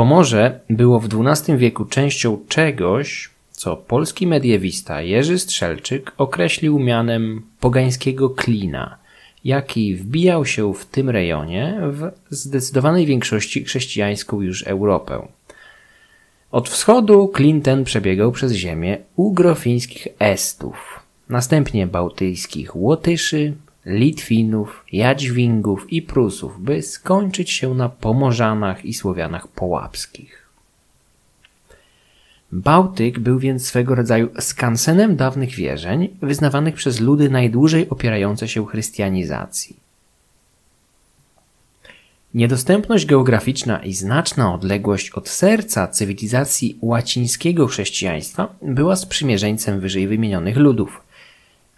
Pomorze było w XII wieku częścią czegoś, co polski mediewista Jerzy Strzelczyk określił mianem pogańskiego klina, jaki wbijał się w tym rejonie w zdecydowanej większości chrześcijańską już Europę. Od wschodu klin ten przebiegał przez ziemię ugrofińskich Estów, następnie bałtyckich Łotyszy, Litwinów, Jadźwingów i Prusów, by skończyć się na Pomorzanach i Słowianach połapskich. Bałtyk był więc swego rodzaju skansenem dawnych wierzeń, wyznawanych przez ludy najdłużej opierające się chrystianizacji. Niedostępność geograficzna i znaczna odległość od serca cywilizacji łacińskiego chrześcijaństwa była sprzymierzeńcem wyżej wymienionych ludów.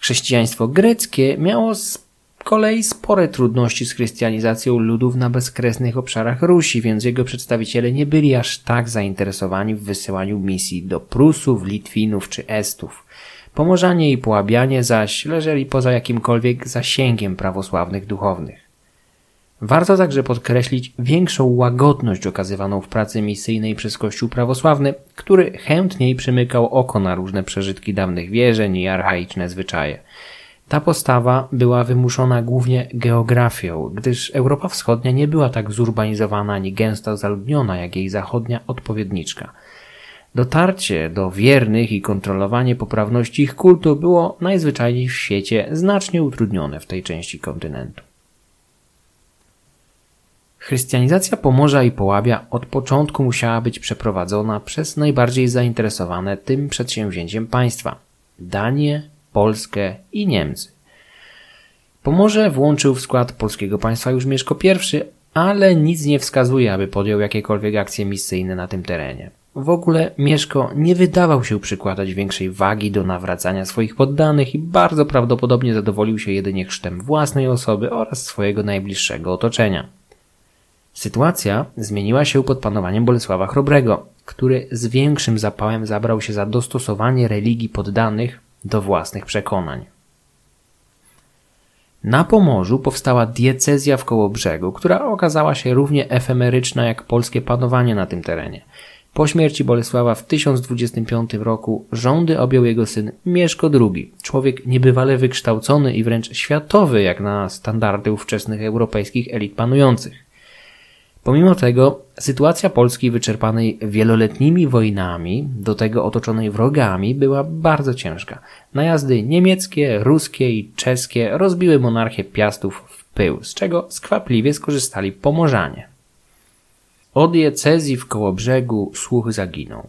Chrześcijaństwo greckie miało z kolei spore trudności z chrystianizacją ludów na bezkresnych obszarach Rusi, więc jego przedstawiciele nie byli aż tak zainteresowani w wysyłaniu misji do Prusów, Litwinów czy Estów. Pomorzanie i Połabianie zaś leżeli poza jakimkolwiek zasięgiem prawosławnych duchownych. Warto także podkreślić większą łagodność okazywaną w pracy misyjnej przez Kościół prawosławny, który chętniej przymykał oko na różne przeżytki dawnych wierzeń i archaiczne zwyczaje. Ta postawa była wymuszona głównie geografią, gdyż Europa Wschodnia nie była tak zurbanizowana ani gęsto zaludniona jak jej zachodnia odpowiedniczka. Dotarcie do wiernych i kontrolowanie poprawności ich kultu było najzwyczajniej w świecie znacznie utrudnione w tej części kontynentu. Chrystianizacja Pomorza i Połabia od początku musiała być przeprowadzona przez najbardziej zainteresowane tym przedsięwzięciem państwa Danię, Polskę i Niemcy. Pomorze włączył w skład polskiego państwa już Mieszko I, ale nic nie wskazuje, aby podjął jakiekolwiek akcje misyjne na tym terenie. W ogóle Mieszko nie wydawał się przykładać większej wagi do nawracania swoich poddanych i bardzo prawdopodobnie zadowolił się jedynie chrztem własnej osoby oraz swojego najbliższego otoczenia. Sytuacja zmieniła się pod panowaniem Bolesława Chrobrego, który z większym zapałem zabrał się za dostosowanie religii poddanych do własnych przekonań. Na Pomorzu powstała diecezja w Kołobrzegu, która okazała się równie efemeryczna jak polskie panowanie na tym terenie. Po śmierci Bolesława w 1025 roku rządy objął jego syn Mieszko II, człowiek niebywale wykształcony i wręcz światowy jak na standardy ówczesnych europejskich elit panujących. Pomimo tego sytuacja Polski wyczerpanej wieloletnimi wojnami, do tego otoczonej wrogami, była bardzo ciężka. Najazdy niemieckie, ruskie i czeskie rozbiły monarchię Piastów w pył, z czego skwapliwie skorzystali Pomorzanie. Od diecezji w Kołobrzegu słuch zaginął.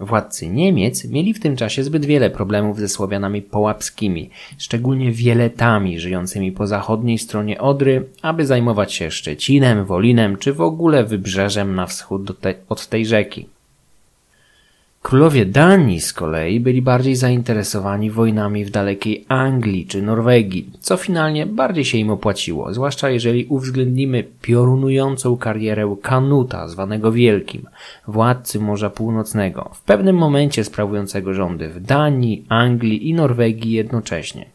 Władcy Niemiec mieli w tym czasie zbyt wiele problemów ze Słowianami połapskimi, szczególnie wieletami żyjącymi po zachodniej stronie Odry, aby zajmować się Szczecinem, Wolinem czy w ogóle wybrzeżem na wschód te od tej rzeki. Królowie Danii z kolei byli bardziej zainteresowani wojnami w dalekiej Anglii czy Norwegii, co finalnie bardziej się im opłaciło, zwłaszcza jeżeli uwzględnimy piorunującą karierę Kanuta, zwanego Wielkim, władcy Morza Północnego, w pewnym momencie sprawującego rządy w Danii, Anglii i Norwegii jednocześnie.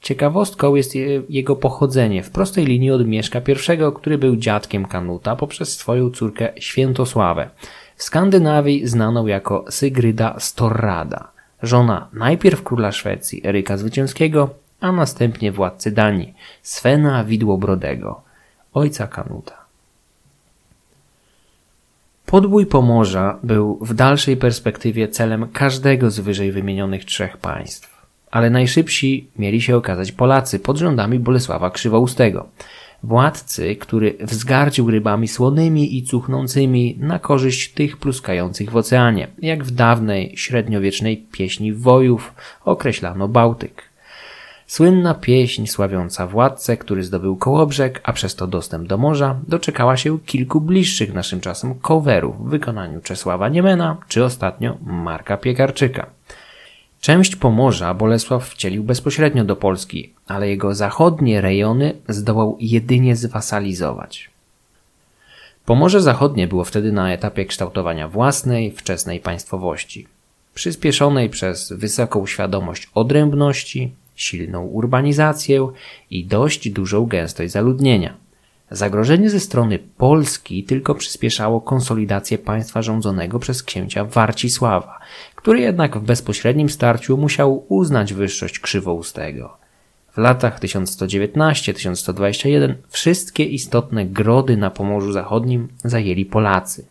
Ciekawostką jest jego pochodzenie w prostej linii od Mieszka I, który był dziadkiem Kanuta poprzez swoją córkę Świętosławę, w Skandynawii znaną jako Sygryda Storrada, żona najpierw króla Szwecji Eryka Zwycięskiego, a następnie władcy Danii Svena Widłobrodego, ojca Kanuta. Podbój Pomorza był w dalszej perspektywie celem każdego z wyżej wymienionych trzech państw, ale najszybsi mieli się okazać Polacy pod rządami Bolesława Krzywoustego – władcy, który wzgardził rybami słonymi i cuchnącymi na korzyść tych pluskających w oceanie, jak w dawnej średniowiecznej pieśni wojów określano Bałtyk. Słynna pieśń sławiąca władcę, który zdobył Kołobrzeg, a przez to dostęp do morza, doczekała się kilku bliższych naszym czasem coverów w wykonaniu Czesława Niemena czy ostatnio Marka Piekarczyka. Część Pomorza Bolesław wcielił bezpośrednio do Polski, ale jego zachodnie rejony zdołał jedynie zwasalizować. Pomorze Zachodnie było wtedy na etapie kształtowania własnej, wczesnej państwowości, przyspieszonej przez wysoką świadomość odrębności, silną urbanizację i dość dużą gęstość zaludnienia. Zagrożenie ze strony Polski tylko przyspieszało konsolidację państwa rządzonego przez księcia Warcisława, który jednak w bezpośrednim starciu musiał uznać wyższość krzywoustego. W latach 1119-1121 wszystkie istotne grody na Pomorzu Zachodnim zajęli Polacy.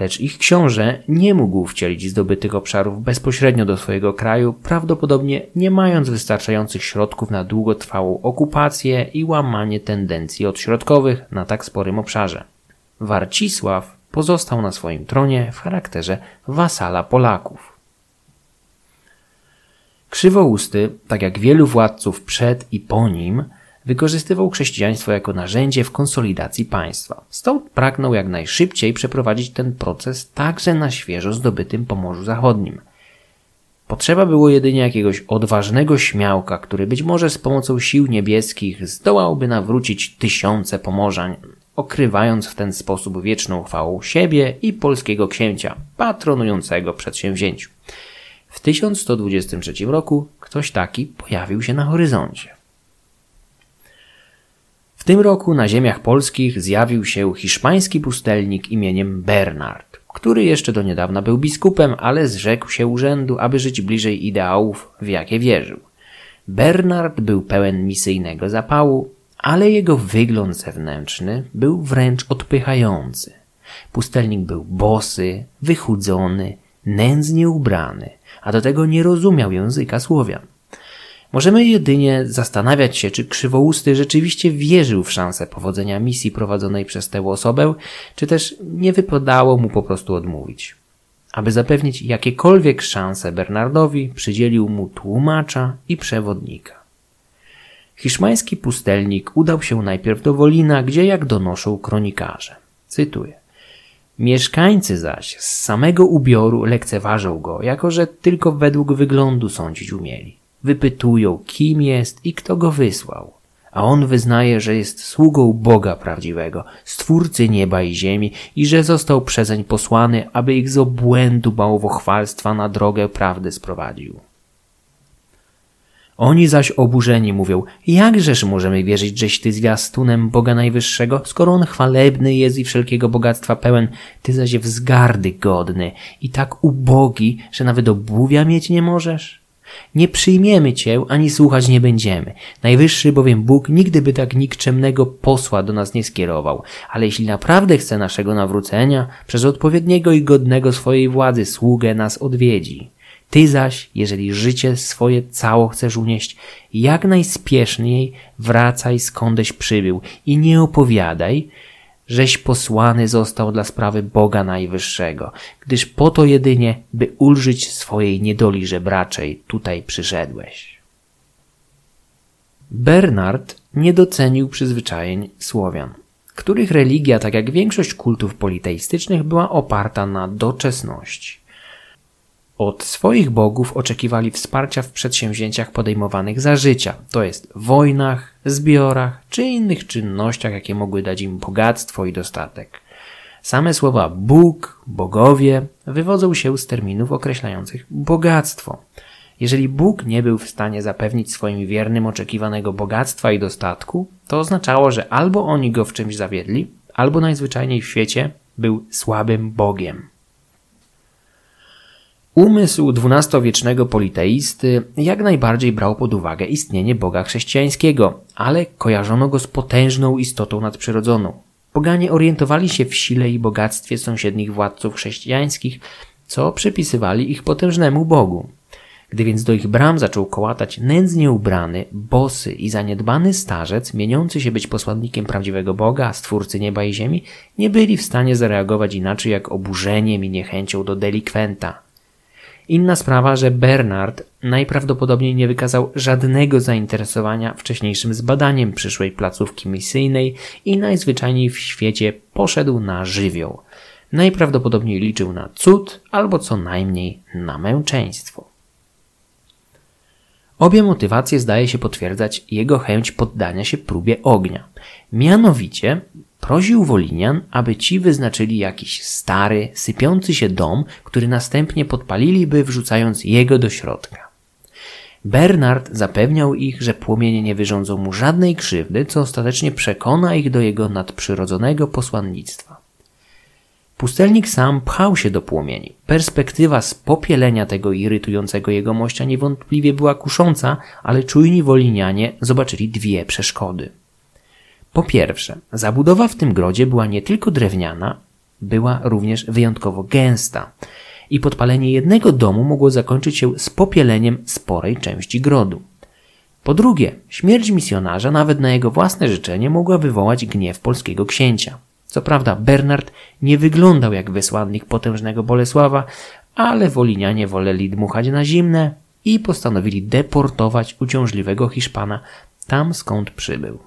Lecz ich książę nie mógł wcielić zdobytych obszarów bezpośrednio do swojego kraju, prawdopodobnie nie mając wystarczających środków na długotrwałą okupację i łamanie tendencji odśrodkowych na tak sporym obszarze. Warcisław pozostał na swoim tronie w charakterze wasala Polaków. Krzywousty, tak jak wielu władców przed i po nim, wykorzystywał chrześcijaństwo jako narzędzie w konsolidacji państwa. Stąd pragnął jak najszybciej przeprowadzić ten proces także na świeżo zdobytym Pomorzu Zachodnim. Potrzeba było jedynie jakiegoś odważnego śmiałka, który być może z pomocą sił niebieskich zdołałby nawrócić tysiące Pomorzań, okrywając w ten sposób wieczną chwałą siebie i polskiego księcia, patronującego przedsięwzięciu. W 1123 roku ktoś taki pojawił się na horyzoncie. Tym roku na ziemiach polskich zjawił się hiszpański pustelnik imieniem Bernard, który jeszcze do niedawna był biskupem, ale zrzekł się urzędu, aby żyć bliżej ideałów, w jakie wierzył. Bernard był pełen misyjnego zapału, ale jego wygląd zewnętrzny był wręcz odpychający. Pustelnik był bosy, wychudzony, nędznie ubrany, a do tego nie rozumiał języka Słowian. Możemy jedynie zastanawiać się, czy krzywousty rzeczywiście wierzył w szansę powodzenia misji prowadzonej przez tę osobę, czy też nie wypadało mu po prostu odmówić. Aby zapewnić jakiekolwiek szanse Bernardowi, przydzielił mu tłumacza i przewodnika. Hiszpański pustelnik udał się najpierw do Wolina, gdzie jak donoszą kronikarze. Cytuję. Mieszkańcy zaś z samego ubioru lekceważą go, jako że tylko według wyglądu sądzić umieli. Wypytują, kim jest i kto go wysłał. A on wyznaje, że jest sługą Boga prawdziwego, stwórcy nieba i ziemi i że został przezeń posłany, aby ich z obłędu bałwochwalstwa na drogę prawdy sprowadził. Oni zaś oburzeni mówią, jakżeż możemy wierzyć, żeś ty zwiastunem Boga Najwyższego, skoro on chwalebny jest i wszelkiego bogactwa pełen, ty zaś wzgardy godny i tak ubogi, że nawet obuwia mieć nie możesz? Nie przyjmiemy cię, ani słuchać nie będziemy. Najwyższy bowiem Bóg nigdy by tak nikczemnego posła do nas nie skierował, ale jeśli naprawdę chce naszego nawrócenia, przez odpowiedniego i godnego swojej władzy sługę nas odwiedzi. Ty zaś, jeżeli życie swoje cało chcesz unieść, jak najspieszniej wracaj skądeś przybył i nie opowiadaj, żeś posłany został dla sprawy Boga Najwyższego, gdyż po to jedynie, by ulżyć swojej niedoli żebraczej, tutaj przyszedłeś. Bernard nie docenił przyzwyczajeń Słowian, których religia, tak jak większość kultów politeistycznych, była oparta na doczesności. Od swoich bogów oczekiwali wsparcia w przedsięwzięciach podejmowanych za życia, to jest wojnach, zbiorach czy innych czynnościach, jakie mogły dać im bogactwo i dostatek. Same słowa Bóg, bogowie wywodzą się z terminów określających bogactwo. Jeżeli Bóg nie był w stanie zapewnić swoim wiernym oczekiwanego bogactwa i dostatku, to oznaczało, że albo oni go w czymś zawiedli, albo najzwyczajniej w świecie był słabym Bogiem. Umysł dwunastowiecznego politeisty jak najbardziej brał pod uwagę istnienie Boga chrześcijańskiego, ale kojarzono go z potężną istotą nadprzyrodzoną. Poganie orientowali się w sile i bogactwie sąsiednich władców chrześcijańskich, co przypisywali ich potężnemu Bogu. Gdy więc do ich bram zaczął kołatać nędznie ubrany, bosy i zaniedbany starzec, mieniący się być posłannikiem prawdziwego Boga, stwórcy nieba i ziemi, nie byli w stanie zareagować inaczej jak oburzeniem i niechęcią do delikwenta. Inna sprawa, że Bernard najprawdopodobniej nie wykazał żadnego zainteresowania wcześniejszym zbadaniem przyszłej placówki misyjnej i najzwyczajniej w świecie poszedł na żywioł. Najprawdopodobniej liczył na cud albo co najmniej na męczeństwo. Obie motywacje zdaje się potwierdzać jego chęć poddania się próbie ognia. Mianowicie Prosił Wolinian, aby ci wyznaczyli jakiś stary, sypiący się dom, który następnie podpaliliby, wrzucając jego do środka. Bernard zapewniał ich, że płomienie nie wyrządzą mu żadnej krzywdy, co ostatecznie przekona ich do jego nadprzyrodzonego posłannictwa. Pustelnik sam pchał się do płomieni. Perspektywa spopielenia tego irytującego jego mościa niewątpliwie była kusząca, ale czujni wolinianie zobaczyli dwie przeszkody. Po pierwsze, zabudowa w tym grodzie była nie tylko drewniana, była również wyjątkowo gęsta i podpalenie jednego domu mogło zakończyć się spopieleniem sporej części grodu. Po drugie, śmierć misjonarza nawet na jego własne życzenie mogła wywołać gniew polskiego księcia. Co prawda Bernard nie wyglądał jak wysłannik potężnego Bolesława, ale wolinianie woleli dmuchać na zimne i postanowili deportować uciążliwego Hiszpana tam skąd przybył.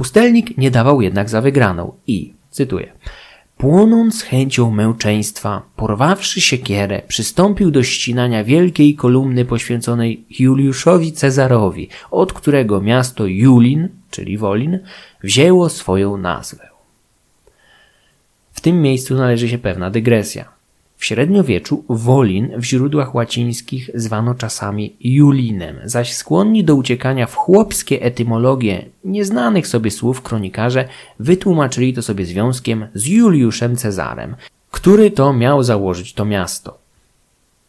Pustelnik nie dawał jednak za wygraną i, cytuję, Płonąc chęcią męczeństwa, porwawszy siekierę, przystąpił do ścinania wielkiej kolumny poświęconej Juliuszowi Cezarowi, od którego miasto Julin, czyli Wolin, wzięło swoją nazwę. W tym miejscu należy się pewna dygresja. W średniowieczu Wolin w źródłach łacińskich zwano czasami Julinem, zaś skłonni do uciekania w chłopskie etymologie nieznanych sobie słów kronikarze wytłumaczyli to sobie związkiem z Juliuszem Cezarem, który to miał założyć to miasto.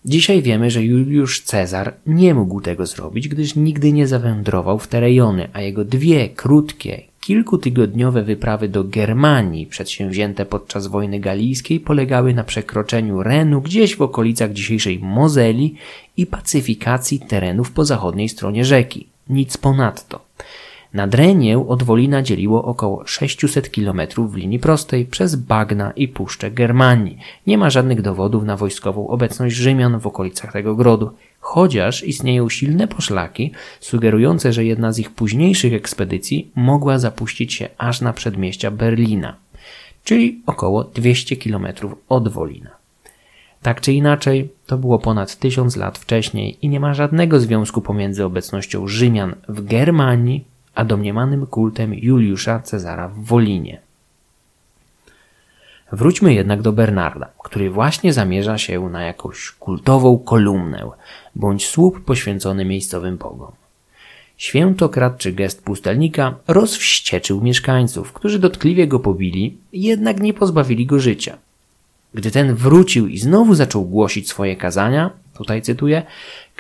Dzisiaj wiemy, że Juliusz Cezar nie mógł tego zrobić, gdyż nigdy nie zawędrował w te rejony, a jego dwie krótkie, kilkutygodniowe wyprawy do Germanii przedsięwzięte podczas wojny galijskiej polegały na przekroczeniu Renu gdzieś w okolicach dzisiejszej Mozeli i pacyfikacji terenów po zachodniej stronie rzeki. Nic ponadto. Nadrenię od Wolina dzieliło około 600 km w linii prostej przez bagna i puszczę Germanii. Nie ma żadnych dowodów na wojskową obecność Rzymian w okolicach tego grodu, chociaż istnieją silne poszlaki sugerujące, że jedna z ich późniejszych ekspedycji mogła zapuścić się aż na przedmieścia Berlina, czyli około 200 km od Wolina. Tak czy inaczej, to było ponad tysiąc lat wcześniej i nie ma żadnego związku pomiędzy obecnością Rzymian w Germanii a domniemanym kultem Juliusza Cezara w Wolinie. Wróćmy jednak do Bernarda, który właśnie zamierza się na jakąś kultową kolumnę bądź słup poświęcony miejscowym bogom. Świętokradczy gest pustelnika rozwścieczył mieszkańców, którzy dotkliwie go pobili, jednak nie pozbawili go życia. Gdy ten wrócił i znowu zaczął głosić swoje kazania, tutaj cytuję,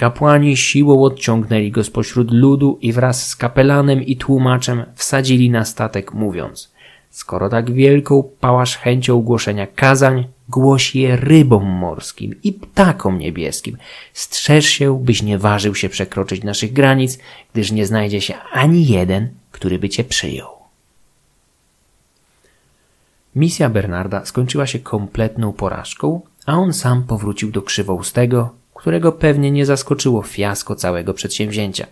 kapłani siłą odciągnęli go spośród ludu i wraz z kapelanem i tłumaczem wsadzili na statek, mówiąc: Skoro tak wielką pałasz chęcią głoszenia kazań, głoś je rybom morskim i ptakom niebieskim. Strzeż się, byś nie ważył się przekroczyć naszych granic, gdyż nie znajdzie się ani jeden, który by cię przyjął. Misja Bernarda skończyła się kompletną porażką, a on sam powrócił do krzywoustego, którego pewnie nie zaskoczyło fiasko całego przedsięwzięcia.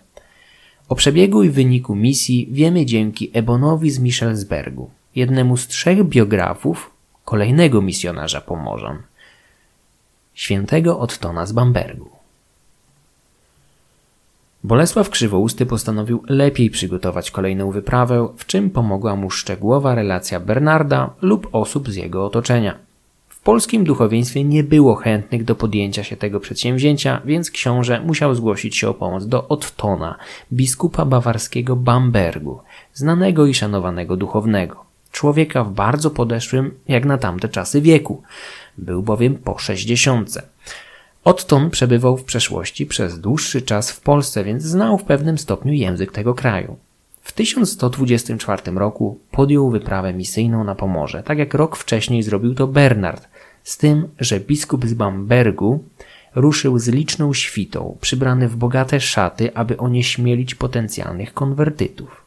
O przebiegu i wyniku misji wiemy dzięki Ebonowi z Michelsbergu, jednemu z trzech biografów kolejnego misjonarza Pomorzan, świętego Ottona z Bambergu. Bolesław Krzywousty postanowił lepiej przygotować kolejną wyprawę, w czym pomogła mu szczegółowa relacja Bernarda lub osób z jego otoczenia. W polskim duchowieństwie nie było chętnych do podjęcia się tego przedsięwzięcia, więc książę musiał zgłosić się o pomoc do Ottona, biskupa bawarskiego Bambergu, znanego i szanowanego duchownego. Człowieka w bardzo podeszłym, jak na tamte czasy, wieku. Był bowiem po sześćdziesiątce. Otton przebywał w przeszłości przez dłuższy czas w Polsce, więc znał w pewnym stopniu język tego kraju. W 1124 roku podjął wyprawę misyjną na Pomorze, tak jak rok wcześniej zrobił to Bernard, z tym, że biskup z Bambergu ruszył z liczną świtą, przybrany w bogate szaty, aby onieśmielić potencjalnych konwertytów.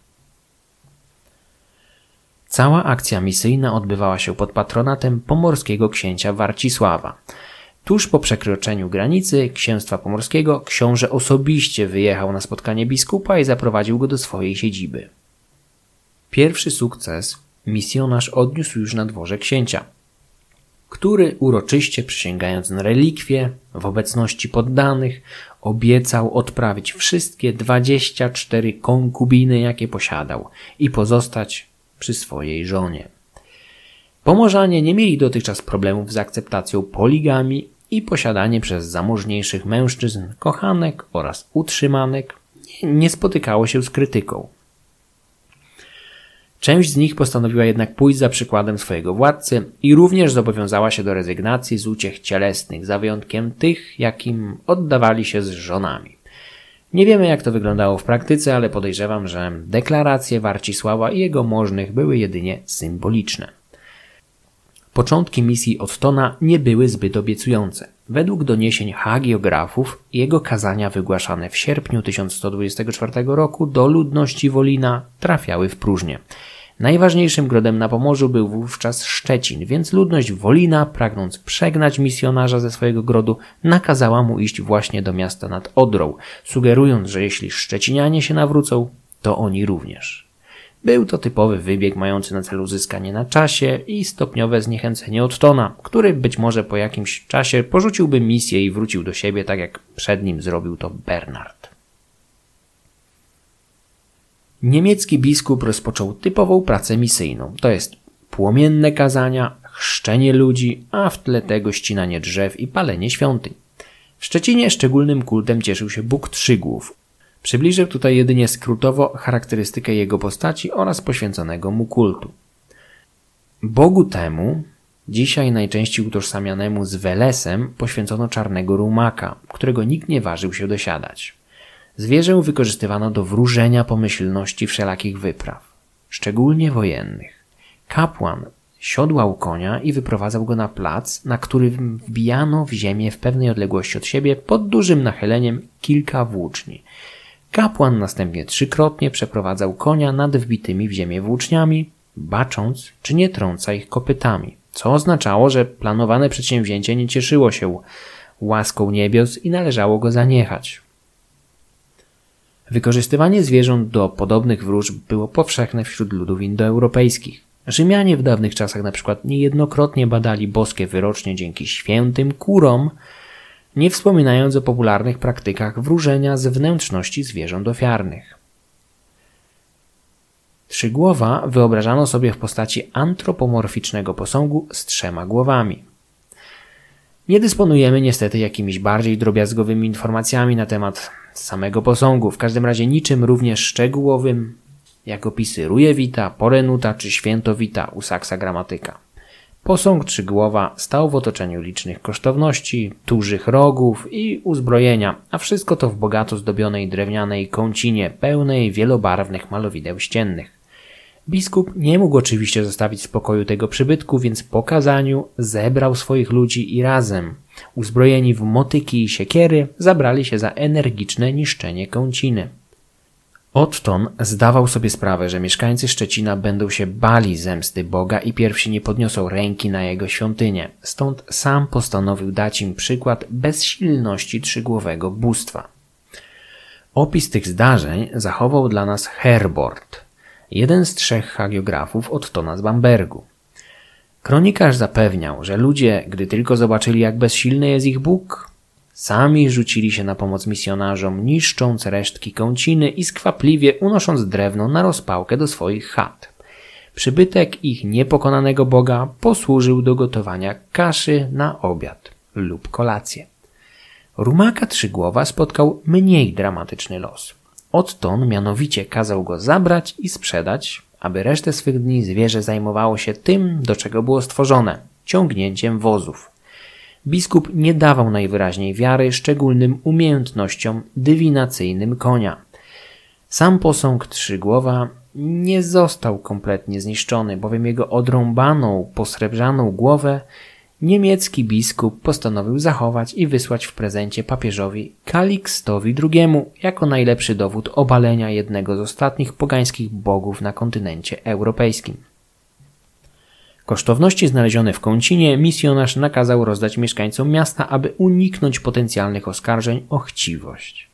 Cała akcja misyjna odbywała się pod patronatem pomorskiego księcia Warcisława. Tuż po przekroczeniu granicy księstwa pomorskiego książę osobiście wyjechał na spotkanie biskupa i zaprowadził go do swojej siedziby. Pierwszy sukces misjonarz odniósł już na dworze księcia, który uroczyście przysięgając na relikwie w obecności poddanych obiecał odprawić wszystkie dwadzieścia cztery konkubiny, jakie posiadał i pozostać przy swojej żonie. Pomorzanie nie mieli dotychczas problemów z akceptacją poligami i posiadanie przez zamożniejszych mężczyzn kochanek oraz utrzymanek nie spotykało się z krytyką. Część z nich postanowiła jednak pójść za przykładem swojego władcy i również zobowiązała się do rezygnacji z uciech cielesnych, za wyjątkiem tych, jakim oddawali się z żonami. Nie wiemy, jak to wyglądało w praktyce, ale podejrzewam, że deklaracje Warcisława i jego możnych były jedynie symboliczne. Początki misji Ottona nie były zbyt obiecujące. Według doniesień hagiografów, jego kazania wygłaszane w sierpniu 1124 roku do ludności Wolina trafiały w próżnię. Najważniejszym grodem na Pomorzu był wówczas Szczecin, więc ludność Wolina, pragnąc przegnać misjonarza ze swojego grodu, nakazała mu iść właśnie do miasta nad Odrą, sugerując, że jeśli Szczecinianie się nawrócą, to oni również. Był to typowy wybieg mający na celu zyskanie na czasie i stopniowe zniechęcenie Ottona, który być może po jakimś czasie porzuciłby misję i wrócił do siebie, tak jak przed nim zrobił to Bernard. Niemiecki biskup rozpoczął typową pracę misyjną, to jest płomienne kazania, chrzczenie ludzi, a w tle tego ścinanie drzew i palenie świątyń. W Szczecinie szczególnym kultem cieszył się Bóg Trzygłów. Przybliżę tutaj jedynie skrótowo charakterystykę jego postaci oraz poświęconego mu kultu. Bogu temu, dzisiaj najczęściej utożsamianemu z Welesem, poświęcono czarnego rumaka, którego nikt nie ważył się dosiadać. Zwierzę wykorzystywano do wróżenia pomyślności wszelakich wypraw, szczególnie wojennych. Kapłan siodłał konia i wyprowadzał go na plac, na który wbijano w ziemię w pewnej odległości od siebie pod dużym nachyleniem kilka włóczni. Kapłan następnie trzykrotnie przeprowadzał konia nad wbitymi w ziemię włóczniami, bacząc, czy nie trąca ich kopytami, co oznaczało, że planowane przedsięwzięcie nie cieszyło się łaską niebios i należało go zaniechać. Wykorzystywanie zwierząt do podobnych wróżb było powszechne wśród ludów indoeuropejskich. Rzymianie w dawnych czasach na przykład niejednokrotnie badali boskie wyrocznie dzięki świętym kurom, nie wspominając o popularnych praktykach wróżenia z wnętrzności zwierząt ofiarnych. Trzygłowa wyobrażano sobie w postaci antropomorficznego posągu z trzema głowami. Nie dysponujemy niestety jakimiś bardziej drobiazgowymi informacjami na temat samego posągu, w każdym razie niczym również szczegółowym, jak opisy Rujewita, Porenuta czy Świętowita u Saksa Gramatyka. Posąg trzygłowa stał w otoczeniu licznych kosztowności, dużych rogów i uzbrojenia, a wszystko to w bogato zdobionej drewnianej kącinie pełnej wielobarwnych malowideł ściennych. Biskup nie mógł oczywiście zostawić spokoju tego przybytku, więc po kazaniu zebrał swoich ludzi i razem, uzbrojeni w motyki i siekiery, zabrali się za energiczne niszczenie kąciny. Otton zdawał sobie sprawę, że mieszkańcy Szczecina będą się bali zemsty Boga i pierwsi nie podniosą ręki na jego świątynię, stąd sam postanowił dać im przykład bezsilności trzygłowego bóstwa. Opis tych zdarzeń zachował dla nas Herbort, jeden z trzech hagiografów Ottona z Bambergu. Kronikarz zapewniał, że ludzie, gdy tylko zobaczyli, jak bezsilny jest ich Bóg, sami rzucili się na pomoc misjonarzom, niszcząc resztki kąciny i skwapliwie unosząc drewno na rozpałkę do swoich chat. Przybytek ich niepokonanego Boga posłużył do gotowania kaszy na obiad lub kolację. Rumaka Trzygłowa spotkał mniej dramatyczny los. Odtąd mianowicie kazał go zabrać i sprzedać, aby resztę swych dni zwierzę zajmowało się tym, do czego było stworzone ciągnięciem wozów. Biskup nie dawał najwyraźniej wiary szczególnym umiejętnościom dywinacyjnym konia. Sam posąg Trzygłowa nie został kompletnie zniszczony, bowiem jego odrąbaną, posrebrzaną głowę niemiecki biskup postanowił zachować i wysłać w prezencie papieżowi Kalikstowi II jako najlepszy dowód obalenia jednego z ostatnich pogańskich bogów na kontynencie europejskim. Kosztowności znalezione w kącinie misjonarz nakazał rozdać mieszkańcom miasta, aby uniknąć potencjalnych oskarżeń o chciwość.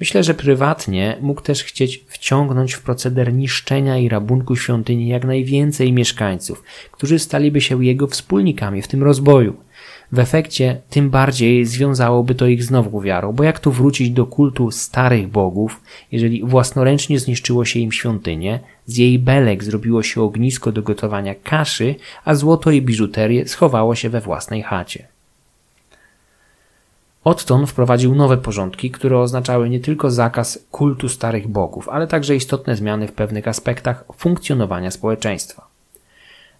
Myślę, że prywatnie mógł też chcieć wciągnąć w proceder niszczenia i rabunku świątyni jak najwięcej mieszkańców, którzy staliby się jego wspólnikami w tym rozboju. W efekcie tym bardziej związałoby to ich znowu wiarą, bo jak tu wrócić do kultu starych bogów, jeżeli własnoręcznie zniszczyło się im świątynię, z jej belek zrobiło się ognisko do gotowania kaszy, a złoto i biżuterię schowało się we własnej chacie. Otton wprowadził nowe porządki, które oznaczały nie tylko zakaz kultu starych bogów, ale także istotne zmiany w pewnych aspektach funkcjonowania społeczeństwa.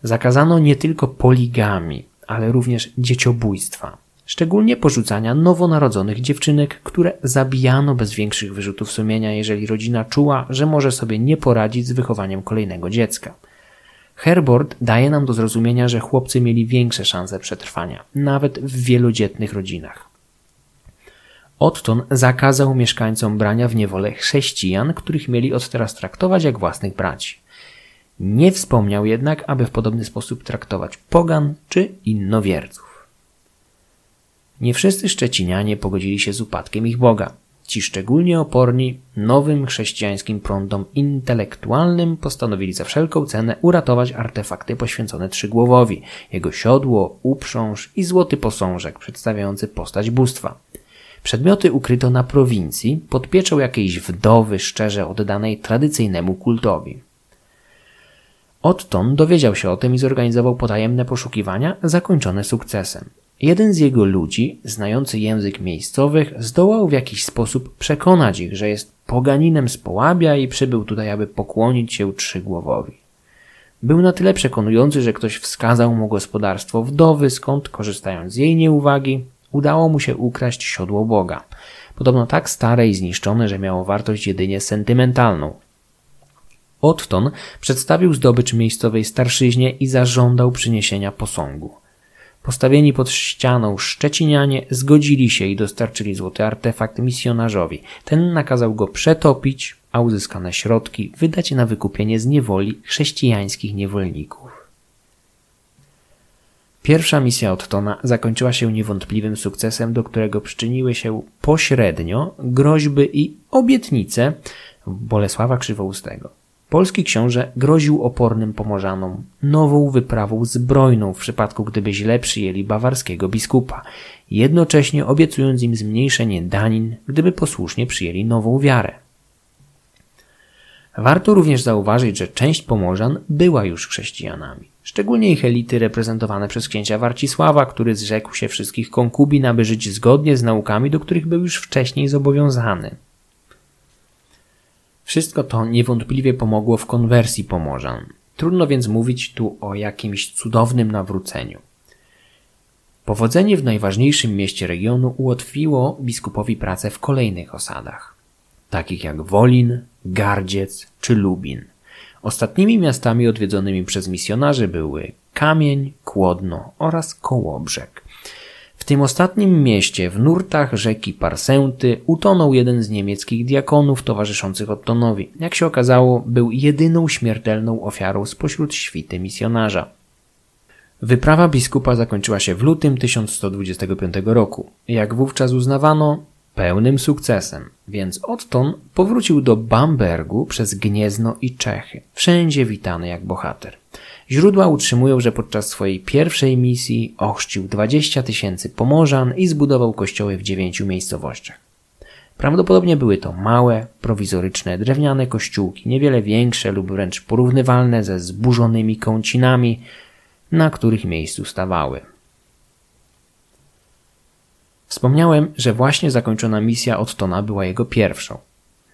Zakazano nie tylko poligami, ale również dzieciobójstwa, szczególnie porzucania nowonarodzonych dziewczynek, które zabijano bez większych wyrzutów sumienia, jeżeli rodzina czuła, że może sobie nie poradzić z wychowaniem kolejnego dziecka. Herbert daje nam do zrozumienia, że chłopcy mieli większe szanse przetrwania, nawet w wielodzietnych rodzinach. Otton zakazał mieszkańcom brania w niewolę chrześcijan, których mieli od teraz traktować jak własnych braci. Nie wspomniał jednak, aby w podobny sposób traktować pogan czy innowierców. Nie wszyscy Szczecinianie pogodzili się z upadkiem ich Boga. Ci szczególnie oporni nowym chrześcijańskim prądom intelektualnym postanowili za wszelką cenę uratować artefakty poświęcone Trzygłowowi, jego siodło, uprząż i złoty posążek przedstawiający postać bóstwa. Przedmioty ukryto na prowincji pod pieczą jakiejś wdowy szczerze oddanej tradycyjnemu kultowi. Otton dowiedział się o tym i zorganizował potajemne poszukiwania, zakończone sukcesem. Jeden z jego ludzi, znający język miejscowych, zdołał w jakiś sposób przekonać ich, że jest poganinem z Połabia i przybył tutaj, aby pokłonić się Trzygłowowi. Był na tyle przekonujący, że ktoś wskazał mu gospodarstwo wdowy, skąd, korzystając z jej nieuwagi, udało mu się ukraść siodło Boga. Podobno tak stare i zniszczone, że miało wartość jedynie sentymentalną. Otton przedstawił zdobycz miejscowej starszyźnie i zażądał przyniesienia posągu. Postawieni pod ścianą Szczecinianie zgodzili się i dostarczyli złoty artefakt misjonarzowi. Ten nakazał go przetopić, a uzyskane środki wydać na wykupienie z niewoli chrześcijańskich niewolników. Pierwsza misja Ottona zakończyła się niewątpliwym sukcesem, do którego przyczyniły się pośrednio groźby i obietnice Bolesława Krzywoustego. Polski książę groził opornym Pomorzanom nową wyprawą zbrojną w przypadku, gdyby źle przyjęli bawarskiego biskupa, jednocześnie obiecując im zmniejszenie danin, gdyby posłusznie przyjęli nową wiarę. Warto również zauważyć, że część Pomorzan była już chrześcijanami, szczególnie ich elity reprezentowane przez księcia Warcisława, który zrzekł się wszystkich konkubin, aby żyć zgodnie z naukami, do których był już wcześniej zobowiązany. Wszystko to niewątpliwie pomogło w konwersji Pomorzan. Trudno więc mówić tu o jakimś cudownym nawróceniu. Powodzenie w najważniejszym mieście regionu ułatwiło biskupowi pracę w kolejnych osadach, takich jak Wolin, Gardziec czy Lubin. Ostatnimi miastami odwiedzonymi przez misjonarzy były Kamień, Kłodno oraz Kołobrzeg. Tym ostatnim mieście, w nurtach rzeki Parsęty, utonął jeden z niemieckich diakonów towarzyszących Ottonowi. Jak się okazało, był jedyną śmiertelną ofiarą spośród świty misjonarza. Wyprawa biskupa zakończyła się w lutym 1125 roku. Jak wówczas uznawano, pełnym sukcesem, więc Otton powrócił do Bambergu przez Gniezno i Czechy, wszędzie witany jak bohater. Źródła utrzymują, że podczas swojej pierwszej misji ochrzcił 20 tysięcy pomorzan i zbudował kościoły w dziewięciu miejscowościach. Prawdopodobnie były to małe, prowizoryczne, drewniane kościółki, niewiele większe lub wręcz porównywalne ze zburzonymi kącinami, na których miejscu stawały. Wspomniałem, że właśnie zakończona misja Ottona była jego pierwszą.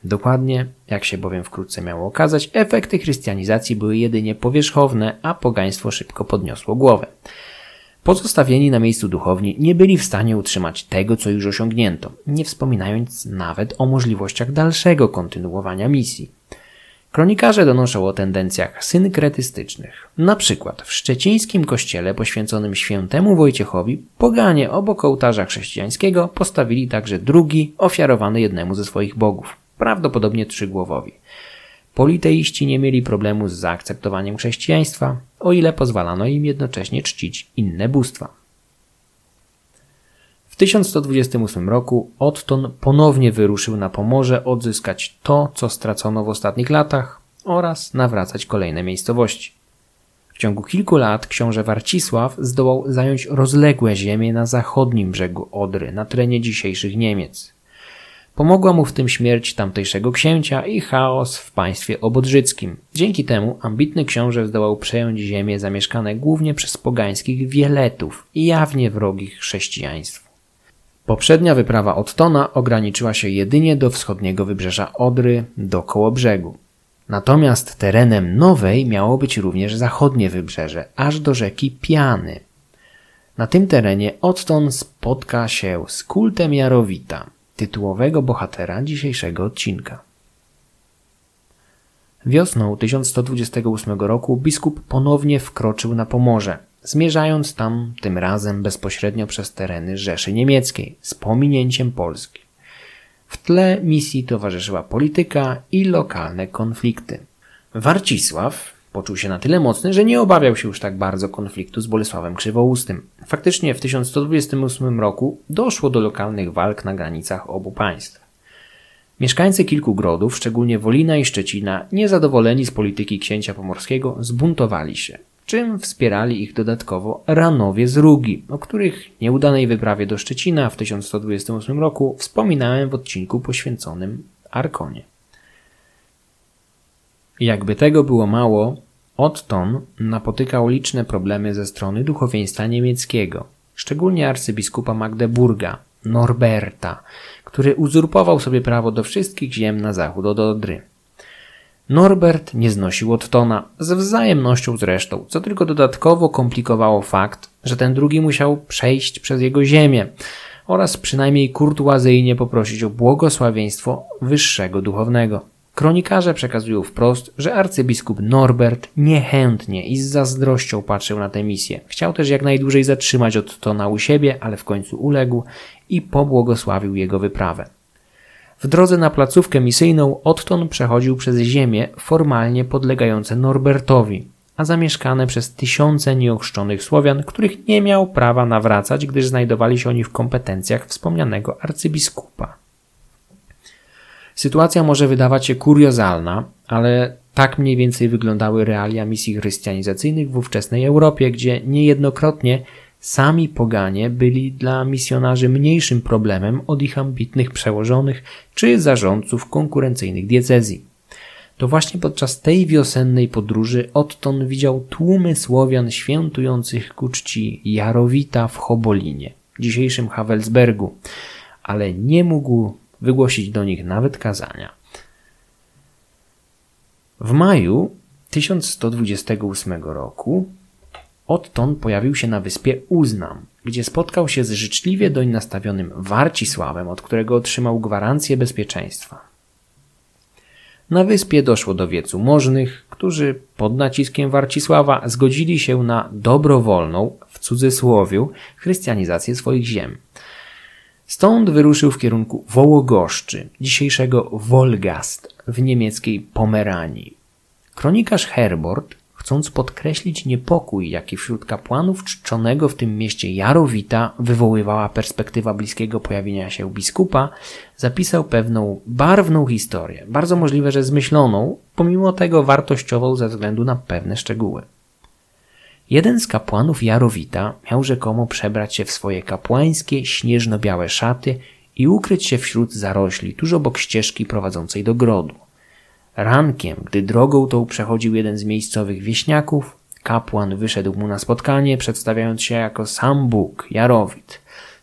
Dokładnie, jak się bowiem wkrótce miało okazać, efekty chrystianizacji były jedynie powierzchowne, a pogaństwo szybko podniosło głowę. Pozostawieni na miejscu duchowni nie byli w stanie utrzymać tego, co już osiągnięto, nie wspominając nawet o możliwościach dalszego kontynuowania misji. Kronikarze donoszą o tendencjach synkretystycznych. Na przykład w szczecińskim kościele poświęconym świętemu Wojciechowi poganie obok ołtarza chrześcijańskiego postawili także drugi ofiarowany jednemu ze swoich bogów prawdopodobnie trzygłowowi. Politeiści nie mieli problemu z zaakceptowaniem chrześcijaństwa, o ile pozwalano im jednocześnie czcić inne bóstwa. W 1128 roku Otton ponownie wyruszył na Pomorze odzyskać to, co stracono w ostatnich latach oraz nawracać kolejne miejscowości. W ciągu kilku lat książę Warcisław zdołał zająć rozległe ziemie na zachodnim brzegu Odry, na terenie dzisiejszych Niemiec. Pomogła mu w tym śmierć tamtejszego księcia i chaos w państwie obodrzyckim. Dzięki temu ambitny książę zdołał przejąć ziemię zamieszkane głównie przez pogańskich wieletów i jawnie wrogich chrześcijaństwu. Poprzednia wyprawa Ottona ograniczyła się jedynie do wschodniego wybrzeża Odry, do Kołobrzegu. Natomiast terenem nowej miało być również zachodnie wybrzeże, aż do rzeki Piany. Na tym terenie Otton spotka się z kultem Jarowita, tytułowego bohatera dzisiejszego odcinka. Wiosną 1128 roku biskup ponownie wkroczył na Pomorze, zmierzając tam tym razem bezpośrednio przez tereny Rzeszy Niemieckiej z pominięciem Polski. W tle misji towarzyszyła polityka i lokalne konflikty. Warcisław poczuł się na tyle mocny, że nie obawiał się już tak bardzo konfliktu z Bolesławem Krzywoustym. Faktycznie w 1128 roku doszło do lokalnych walk na granicach obu państw. Mieszkańcy kilku grodów, szczególnie Wolina i Szczecina, niezadowoleni z polityki księcia pomorskiego, zbuntowali się, czym wspierali ich dodatkowo Ranowie z Rugi, o których nieudanej wyprawie do Szczecina w 1128 roku wspominałem w odcinku poświęconym Arkonie. Jakby tego było mało, Otton napotykał liczne problemy ze strony duchowieństwa niemieckiego, szczególnie arcybiskupa Magdeburga, Norberta, który uzurpował sobie prawo do wszystkich ziem na zachód od Odry. Norbert nie znosił Ottona, ze wzajemnością zresztą, co tylko dodatkowo komplikowało fakt, że ten drugi musiał przejść przez jego ziemię oraz przynajmniej kurtuazyjnie poprosić o błogosławieństwo wyższego duchownego. Kronikarze przekazują wprost, że arcybiskup Norbert niechętnie i z zazdrością patrzył na tę misję. Chciał też jak najdłużej zatrzymać Ottona u siebie, ale w końcu uległ i pobłogosławił jego wyprawę. W drodze na placówkę misyjną Otton przechodził przez ziemie formalnie podlegające Norbertowi, a zamieszkane przez tysiące nieochrzczonych Słowian, których nie miał prawa nawracać, gdyż znajdowali się oni w kompetencjach wspomnianego arcybiskupa. Sytuacja może wydawać się kuriozalna, ale tak mniej więcej wyglądały realia misji chrystianizacyjnych w ówczesnej Europie, gdzie niejednokrotnie sami poganie byli dla misjonarzy mniejszym problemem od ich ambitnych przełożonych czy zarządców konkurencyjnych diecezji. To właśnie podczas tej wiosennej podróży Otton widział tłumy Słowian świętujących ku czci Jarowita w Hobolinie, dzisiejszym Havelsbergu, ale nie mógł wygłosić do nich nawet kazania. W maju 1128 roku Otton pojawił się na wyspie Uznam, gdzie spotkał się z życzliwie doń nastawionym Warcisławem, od którego otrzymał gwarancję bezpieczeństwa. Na wyspie doszło do wiecu możnych, którzy pod naciskiem Warcisława zgodzili się na dobrowolną, w cudzysłowiu, chrystianizację swoich ziem. Stąd wyruszył w kierunku Wołogoszczy, dzisiejszego Wolgast w niemieckiej Pomeranii. Kronikarz Herbort chcąc podkreślić niepokój, jaki wśród kapłanów czczonego w tym mieście Jarowita wywoływała perspektywa bliskiego pojawienia się biskupa, zapisał pewną barwną historię, bardzo możliwe, że zmyśloną, pomimo tego wartościową ze względu na pewne szczegóły. Jeden z kapłanów Jarowita miał rzekomo przebrać się w swoje kapłańskie, śnieżno-białe szaty i ukryć się wśród zarośli tuż obok ścieżki prowadzącej do grodu. Rankiem, gdy drogą tą przechodził jeden z miejscowych wieśniaków, kapłan wyszedł mu na spotkanie, przedstawiając się jako sam Bóg, Jarowit.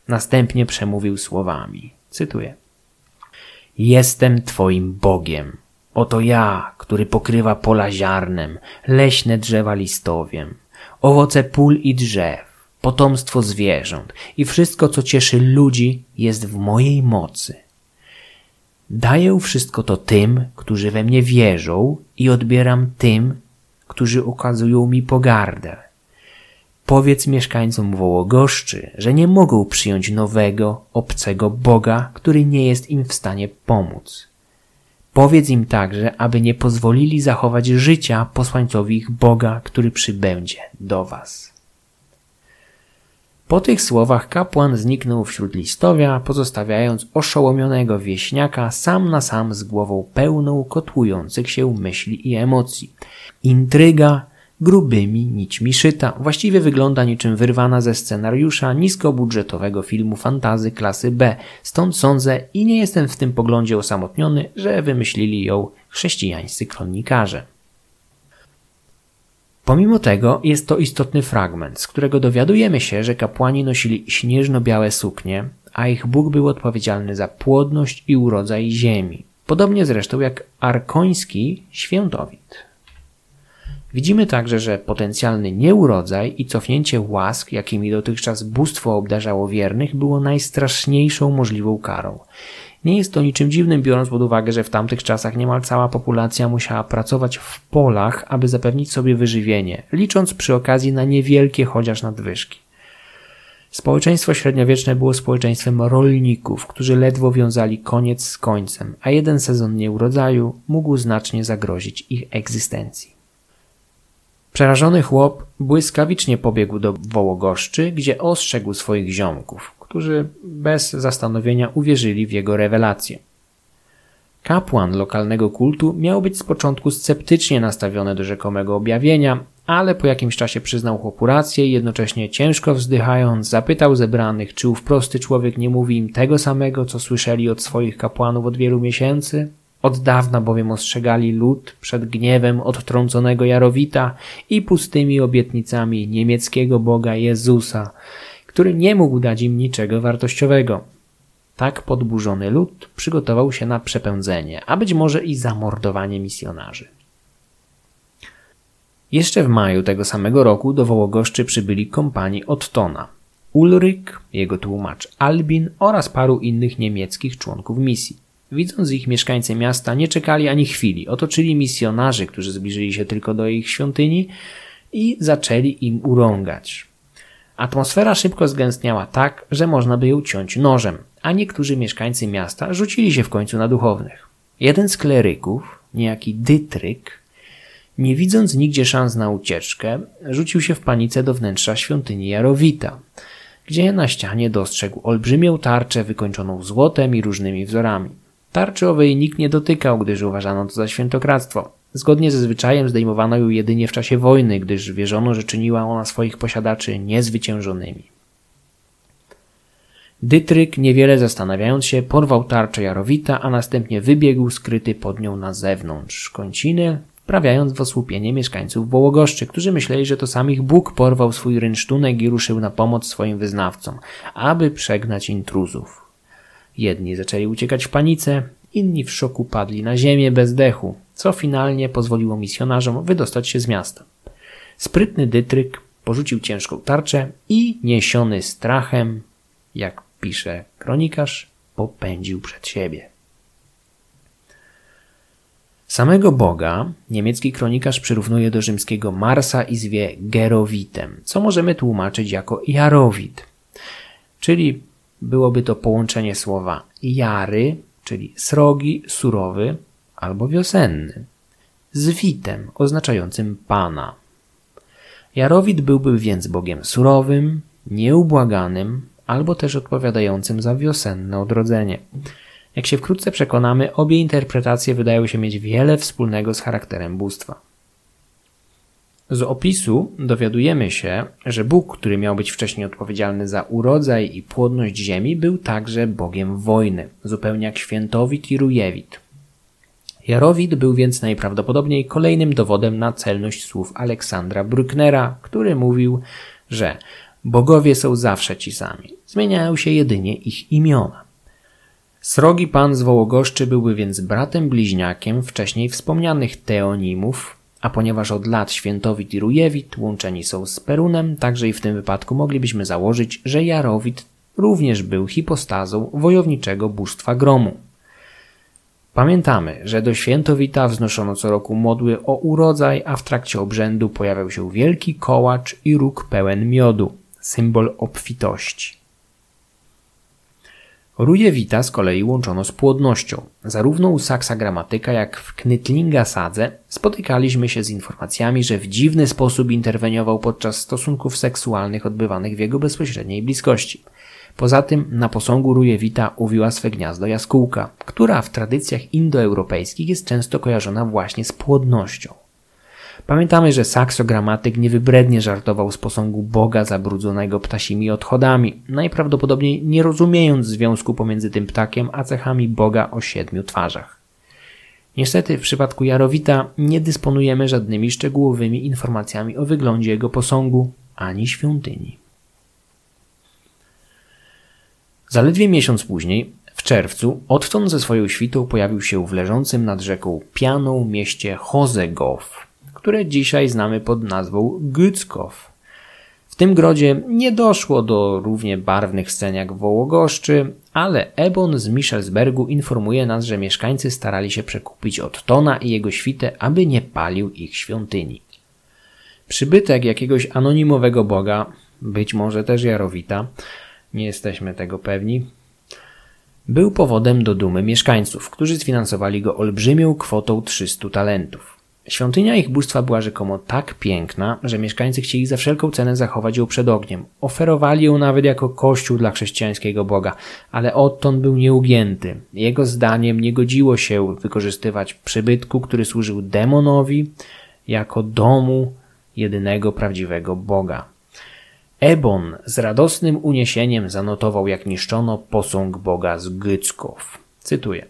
Następnie przemówił słowami. Cytuję. Jestem Twoim Bogiem. Oto ja, który pokrywa pola ziarnem, leśne drzewa listowiem, owoce pól i drzew, potomstwo zwierząt i wszystko, co cieszy ludzi, jest w mojej mocy. Daję wszystko to tym, którzy we mnie wierzą i odbieram tym, którzy okazują mi pogardę. Powiedz mieszkańcom Wołogoszczy, że nie mogą przyjąć nowego, obcego Boga, który nie jest im w stanie pomóc. Powiedz im także, aby nie pozwolili zachować życia posłańcowi ich Boga, który przybędzie do was. Po tych słowach kapłan zniknął wśród listowia, pozostawiając oszołomionego wieśniaka sam na sam z głową pełną kotłujących się myśli i emocji. Intryga grubymi nićmi szyta. Właściwie wygląda niczym wyrwana ze scenariusza niskobudżetowego filmu fantazy klasy B. Stąd sądzę i nie jestem w tym poglądzie osamotniony, że wymyślili ją chrześcijańscy kronikarze. Pomimo tego jest to istotny fragment, z którego dowiadujemy się, że kapłani nosili śnieżno-białe suknie, a ich Bóg był odpowiedzialny za płodność i urodzaj ziemi. Podobnie zresztą jak arkoński świętowit. Widzimy także, że potencjalny nieurodzaj i cofnięcie łask, jakimi dotychczas bóstwo obdarzało wiernych, było najstraszniejszą możliwą karą. Nie jest to niczym dziwnym, biorąc pod uwagę, że w tamtych czasach niemal cała populacja musiała pracować w polach, aby zapewnić sobie wyżywienie, licząc przy okazji na niewielkie chociaż nadwyżki. Społeczeństwo średniowieczne było społeczeństwem rolników, którzy ledwo wiązali koniec z końcem, a jeden sezon nieurodzaju mógł znacznie zagrozić ich egzystencji. Przerażony chłop błyskawicznie pobiegł do Wołogoszczy, gdzie ostrzegł swoich ziomków, którzy bez zastanowienia uwierzyli w jego rewelację. Kapłan lokalnego kultu miał być z początku sceptycznie nastawiony do rzekomego objawienia, ale po jakimś czasie przyznał chłopu rację i jednocześnie ciężko wzdychając zapytał zebranych, czy ów prosty człowiek nie mówi im tego samego, co słyszeli od swoich kapłanów od wielu miesięcy. Od dawna bowiem ostrzegali lud przed gniewem odtrąconego Jarowita i pustymi obietnicami niemieckiego boga Jezusa, który nie mógł dać im niczego wartościowego. Tak podburzony lud przygotował się na przepędzenie, a być może i zamordowanie misjonarzy. Jeszcze w maju tego samego roku do Wołogoszczy przybyli kompanii Ottona. Ulryk, jego tłumacz Albin oraz paru innych niemieckich członków misji. Widząc ich mieszkańcy miasta nie czekali ani chwili, otoczyli misjonarzy, którzy zbliżyli się tylko do ich świątyni i zaczęli im urągać. Atmosfera szybko zgęstniała tak, że można by ją ciąć nożem, a niektórzy mieszkańcy miasta rzucili się w końcu na duchownych. Jeden z kleryków, niejaki Dytryk, nie widząc nigdzie szans na ucieczkę, rzucił się w panice do wnętrza świątyni Jarowita, gdzie na ścianie dostrzegł olbrzymią tarczę wykończoną złotem i różnymi wzorami. Tarczy owej nikt nie dotykał, gdyż uważano to za świętokradztwo. Zgodnie ze zwyczajem zdejmowano ją jedynie w czasie wojny, gdyż wierzono, że czyniła ona swoich posiadaczy niezwyciężonymi. Dytryk, niewiele zastanawiając się, porwał tarczę Jarowita, a następnie wybiegł skryty pod nią na zewnątrz końciny, wprawiając w osłupienie mieszkańców Wołogoszczy, którzy myśleli, że to sam ich Bóg porwał swój rynsztunek i ruszył na pomoc swoim wyznawcom, aby przegnać intruzów. Jedni zaczęli uciekać w panice, inni w szoku padli na ziemię bez dechu, co finalnie pozwoliło misjonarzom wydostać się z miasta. Sprytny Dytryk porzucił ciężką tarczę i niesiony strachem, jak pisze kronikarz, popędził przed siebie. Samego Boga niemiecki kronikarz przyrównuje do rzymskiego Marsa i zwie Gerowitem, co możemy tłumaczyć jako Jarowit, czyli byłoby to połączenie słowa jary, czyli srogi, surowy albo wiosenny, z witem oznaczającym pana. Jarowit byłby więc bogiem surowym, nieubłaganym albo też odpowiadającym za wiosenne odrodzenie. Jak się wkrótce przekonamy, obie interpretacje wydają się mieć wiele wspólnego z charakterem bóstwa. Z opisu dowiadujemy się, że Bóg, który miał być wcześniej odpowiedzialny za urodzaj i płodność ziemi, był także Bogiem wojny, zupełnie jak świętowit i rujewit. Jarowit był więc najprawdopodobniej kolejnym dowodem na celność słów Aleksandra Brucknera, który mówił, że bogowie są zawsze ci sami, zmieniają się jedynie ich imiona. Srogi pan z Wołogoszczy byłby więc bratem bliźniakiem wcześniej wspomnianych teonimów, a ponieważ od lat Świętowit i Rujewit łączeni są z Perunem, także i w tym wypadku moglibyśmy założyć, że Jarowit również był hipostazą wojowniczego bóstwa gromu. Pamiętamy, że do Świętowita wznoszono co roku modły o urodzaj, a w trakcie obrzędu pojawiał się wielki kołacz i róg pełen miodu, symbol obfitości. Rujewita z kolei łączono z płodnością. Zarówno u Saksa Gramatyka, jak w Knytlinga Sadze spotykaliśmy się z informacjami, że w dziwny sposób interweniował podczas stosunków seksualnych odbywanych w jego bezpośredniej bliskości. Poza tym na posągu Rujewita uwiła swe gniazdo jaskółka, która w tradycjach indoeuropejskich jest często kojarzona właśnie z płodnością. Pamiętamy, że saksogramatyk niewybrednie żartował z posągu Boga zabrudzonego ptasimi odchodami, najprawdopodobniej nie rozumiejąc związku pomiędzy tym ptakiem a cechami Boga o siedmiu twarzach. Niestety w przypadku Jarowita nie dysponujemy żadnymi szczegółowymi informacjami o wyglądzie jego posągu ani świątyni. Zaledwie miesiąc później, w czerwcu, odtąd ze swoją świtą pojawił się w leżącym nad rzeką Pianą mieście Hozegow, które dzisiaj znamy pod nazwą Gützkow. W tym grodzie nie doszło do równie barwnych scen jak w Wołogoszczy, ale Ebon z Michelsbergu informuje nas, że mieszkańcy starali się przekupić Ottona i jego świtę, aby nie palił ich świątyni. Przybytek jakiegoś anonimowego boga, być może też Jarowita, nie jesteśmy tego pewni, był powodem do dumy mieszkańców, którzy sfinansowali go olbrzymią kwotą 300 talentów. Świątynia ich bóstwa była rzekomo tak piękna, że mieszkańcy chcieli za wszelką cenę zachować ją przed ogniem. Oferowali ją nawet jako kościół dla chrześcijańskiego Boga, ale odtąd był nieugięty. Jego zdaniem nie godziło się wykorzystywać przybytku, który służył demonowi, jako domu jedynego prawdziwego Boga. Ebon z radosnym uniesieniem zanotował, jak niszczono posąg Boga z Gycków. Cytuję.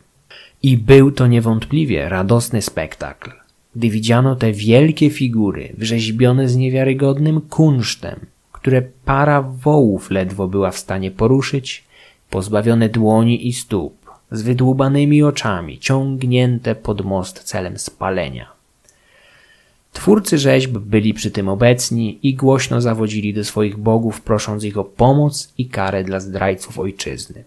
I był to niewątpliwie radosny spektakl gdy widziano te wielkie figury, wrzeźbione z niewiarygodnym kunsztem, które para wołów ledwo była w stanie poruszyć, pozbawione dłoni i stóp, z wydłubanymi oczami, ciągnięte pod most celem spalenia. Twórcy rzeźb byli przy tym obecni i głośno zawodzili do swoich bogów, prosząc ich o pomoc i karę dla zdrajców ojczyzny.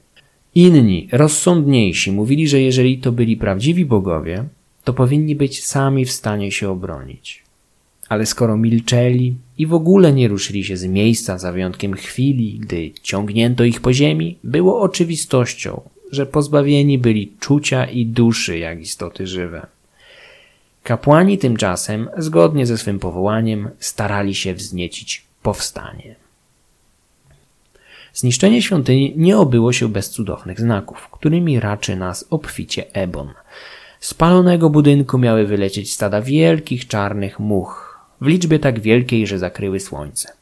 Inni, rozsądniejsi, mówili, że jeżeli to byli prawdziwi bogowie, to powinni być sami w stanie się obronić. Ale skoro milczeli i w ogóle nie ruszyli się z miejsca za wyjątkiem chwili, gdy ciągnięto ich po ziemi, było oczywistością, że pozbawieni byli czucia i duszy jak istoty żywe. Kapłani tymczasem, zgodnie ze swym powołaniem, starali się wzniecić powstanie. Zniszczenie świątyni nie obyło się bez cudownych znaków, którymi raczy nas obficie Ebon – palonego budynku miały wylecieć stada wielkich czarnych much, w liczbie tak wielkiej, że zakryły słońce.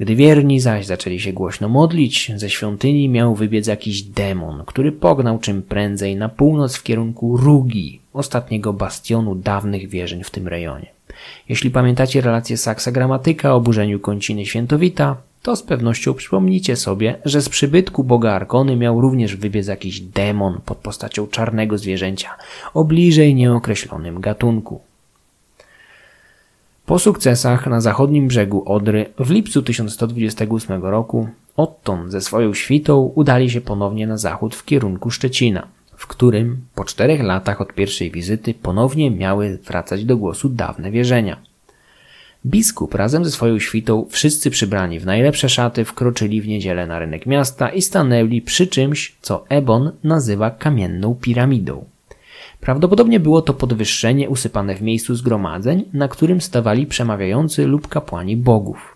Gdy wierni zaś zaczęli się głośno modlić, ze świątyni miał wybiec jakiś demon, który pognał czym prędzej na północ w kierunku Rugi, ostatniego bastionu dawnych wierzeń w tym rejonie. Jeśli pamiętacie relację Saksa Gramatyka o burzeniu końciny Świętowita, to z pewnością przypomnicie sobie, że z przybytku boga Arkony miał również wybiec jakiś demon pod postacią czarnego zwierzęcia o bliżej nieokreślonym gatunku. Po sukcesach na zachodnim brzegu Odry w lipcu 1128 roku Otton ze swoją świtą udali się ponownie na zachód w kierunku Szczecina, w którym po czterech latach od pierwszej wizyty ponownie miały wracać do głosu dawne wierzenia. Biskup razem ze swoją świtą, wszyscy przybrani w najlepsze szaty, wkroczyli w niedzielę na rynek miasta i stanęli przy czymś, co Ebon nazywa kamienną piramidą. Prawdopodobnie było to podwyższenie usypane w miejscu zgromadzeń, na którym stawali przemawiający lub kapłani bogów.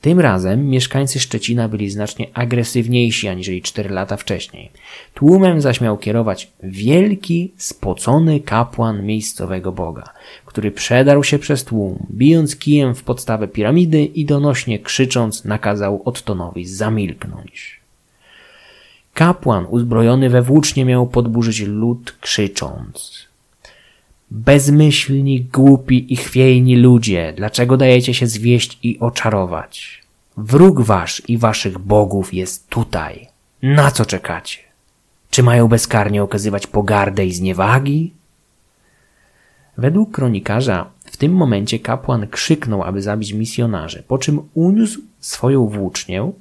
Tym razem mieszkańcy Szczecina byli znacznie agresywniejsi aniżeli 4 lata wcześniej. Tłumem zaś miał kierować wielki, spocony kapłan miejscowego boga, który przedarł się przez tłum, bijąc kijem w podstawę piramidy i donośnie krzycząc nakazał Ottonowi zamilknąć. Kapłan uzbrojony we włócznie miał podburzyć lud krzycząc Bezmyślni, głupi i chwiejni ludzie, dlaczego dajecie się zwieść i oczarować? Wróg wasz i waszych bogów jest tutaj. Na co czekacie? Czy mają bezkarnie okazywać pogardę i zniewagi? Według kronikarza w tym momencie kapłan krzyknął, aby zabić misjonarzy, po czym uniósł swoją włócznię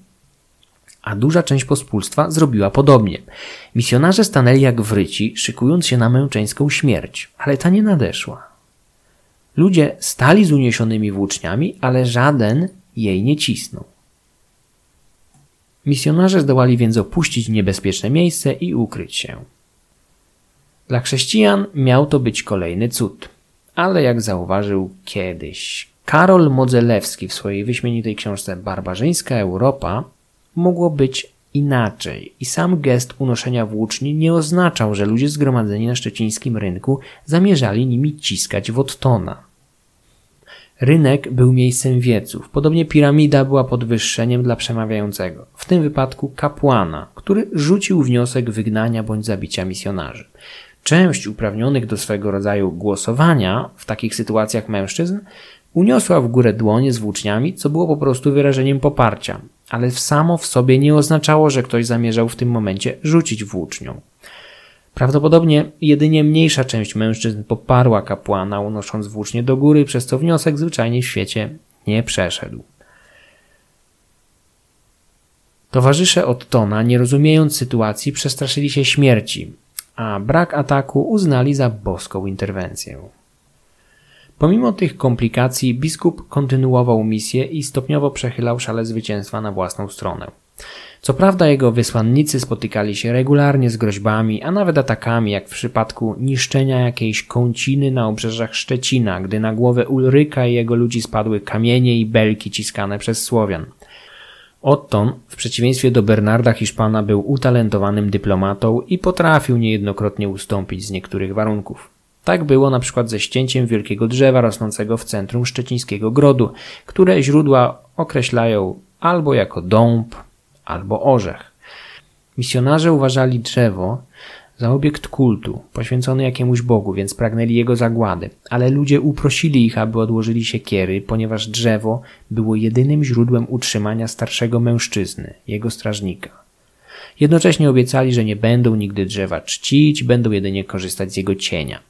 a duża część pospólstwa zrobiła podobnie. Misjonarze stanęli jak wryci, szykując się na męczeńską śmierć, ale ta nie nadeszła. Ludzie stali z uniesionymi włóczniami, ale żaden jej nie cisnął. Misjonarze zdołali więc opuścić niebezpieczne miejsce i ukryć się. Dla chrześcijan miał to być kolejny cud, ale jak zauważył kiedyś Karol Modzelewski w swojej wyśmienitej książce Barbarzyńska Europa, mogło być inaczej i sam gest unoszenia włóczni nie oznaczał, że ludzie zgromadzeni na szczecińskim rynku zamierzali nimi ciskać Wottona. Rynek był miejscem wieców, podobnie piramida była podwyższeniem dla przemawiającego, w tym wypadku kapłana, który rzucił wniosek wygnania bądź zabicia misjonarzy. Część uprawnionych do swego rodzaju głosowania w takich sytuacjach mężczyzn uniosła w górę dłonie z włóczniami, co było po prostu wyrażeniem poparcia, ale samo w sobie nie oznaczało, że ktoś zamierzał w tym momencie rzucić włócznią. Prawdopodobnie jedynie mniejsza część mężczyzn poparła kapłana, unosząc włócznie do góry, przez co wniosek zwyczajnie w świecie nie przeszedł. Towarzysze Ottona, nie rozumiejąc sytuacji, przestraszyli się śmierci, a brak ataku uznali za boską interwencję. Pomimo tych komplikacji, biskup kontynuował misję i stopniowo przechylał szale zwycięstwa na własną stronę. Co prawda jego wysłannicy spotykali się regularnie z groźbami, a nawet atakami, jak w przypadku niszczenia jakiejś kąciny na obrzeżach Szczecina, gdy na głowę Ulryka i jego ludzi spadły kamienie i belki ciskane przez Słowian. Otton, w przeciwieństwie do Bernarda Hiszpana, był utalentowanym dyplomatą i potrafił niejednokrotnie ustąpić z niektórych warunków. Tak było na przykład ze ścięciem wielkiego drzewa rosnącego w centrum szczecińskiego grodu, które źródła określają albo jako dąb, albo orzech. Misjonarze uważali drzewo za obiekt kultu, poświęcony jakiemuś Bogu, więc pragnęli jego zagłady, ale ludzie uprosili ich, aby odłożyli siekiery, ponieważ drzewo było jedynym źródłem utrzymania starszego mężczyzny, jego strażnika. Jednocześnie obiecali, że nie będą nigdy drzewa czcić, będą jedynie korzystać z jego cienia.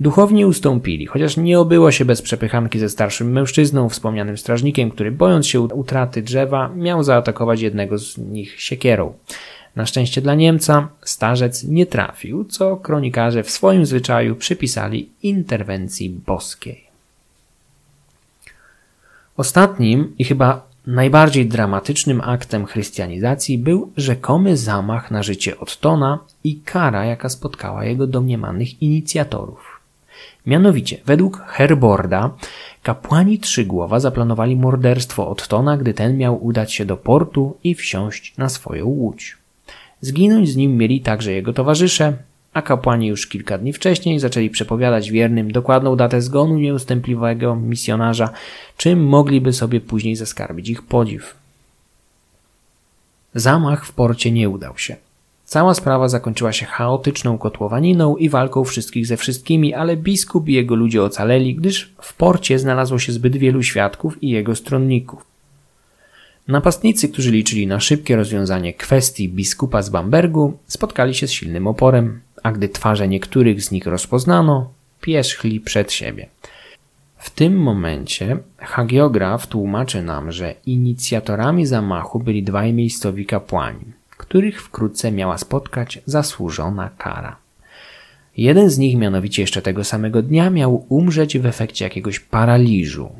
Duchowni ustąpili, chociaż nie obyło się bez przepychanki ze starszym mężczyzną, wspomnianym strażnikiem, który bojąc się utraty drzewa, miał zaatakować jednego z nich siekierą. Na szczęście dla Niemca starzec nie trafił, co kronikarze w swoim zwyczaju przypisali interwencji boskiej. Ostatnim i chyba najbardziej dramatycznym aktem chrystianizacji był rzekomy zamach na życie Ottona i kara, jaka spotkała jego domniemanych inicjatorów. Mianowicie, według Herborda, kapłani Trzygłowa zaplanowali morderstwo Ottona, gdy ten miał udać się do portu i wsiąść na swoją łódź. Zginąć z nim mieli także jego towarzysze, a kapłani już kilka dni wcześniej zaczęli przepowiadać wiernym dokładną datę zgonu nieustępliwego misjonarza, czym mogliby sobie później zaskarbić ich podziw. Zamach w porcie nie udał się. Cała sprawa zakończyła się chaotyczną kotłowaniną i walką wszystkich ze wszystkimi, ale biskup i jego ludzie ocaleli, gdyż w porcie znalazło się zbyt wielu świadków i jego stronników. Napastnicy, którzy liczyli na szybkie rozwiązanie kwestii biskupa z Bambergu, spotkali się z silnym oporem, a gdy twarze niektórych z nich rozpoznano, pierzchli przed siebie. W tym momencie hagiograf tłumaczy nam, że inicjatorami zamachu byli dwaj miejscowi kapłani których wkrótce miała spotkać zasłużona kara. Jeden z nich, mianowicie jeszcze tego samego dnia, miał umrzeć w efekcie jakiegoś paraliżu.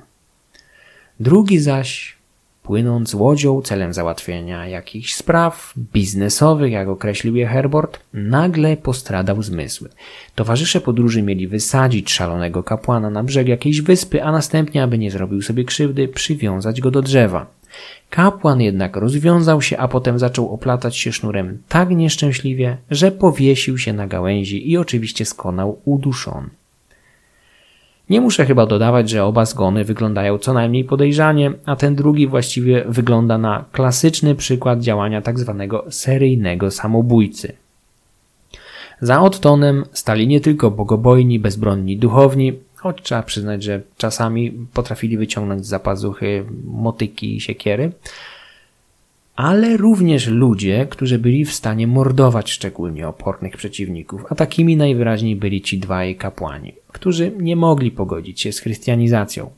Drugi zaś, płynąc łodzią celem załatwienia jakichś spraw biznesowych, jak określił je Herbert, nagle postradał zmysły. Towarzysze podróży mieli wysadzić szalonego kapłana na brzeg jakiejś wyspy, a następnie, aby nie zrobił sobie krzywdy, przywiązać go do drzewa. Kapłan jednak rozwiązał się, a potem zaczął oplatać się sznurem tak nieszczęśliwie, że powiesił się na gałęzi i oczywiście skonał uduszony. Nie muszę chyba dodawać, że oba zgony wyglądają co najmniej podejrzanie, a ten drugi właściwie wygląda na klasyczny przykład działania tzw. Tak seryjnego samobójcy. Za Ottonem stali nie tylko bogobojni, bezbronni duchowni, choć trzeba przyznać, że czasami potrafili wyciągnąć z zapazuchy motyki i siekiery, ale również ludzie, którzy byli w stanie mordować szczególnie opornych przeciwników, a takimi najwyraźniej byli ci dwaj kapłani, którzy nie mogli pogodzić się z chrystianizacją.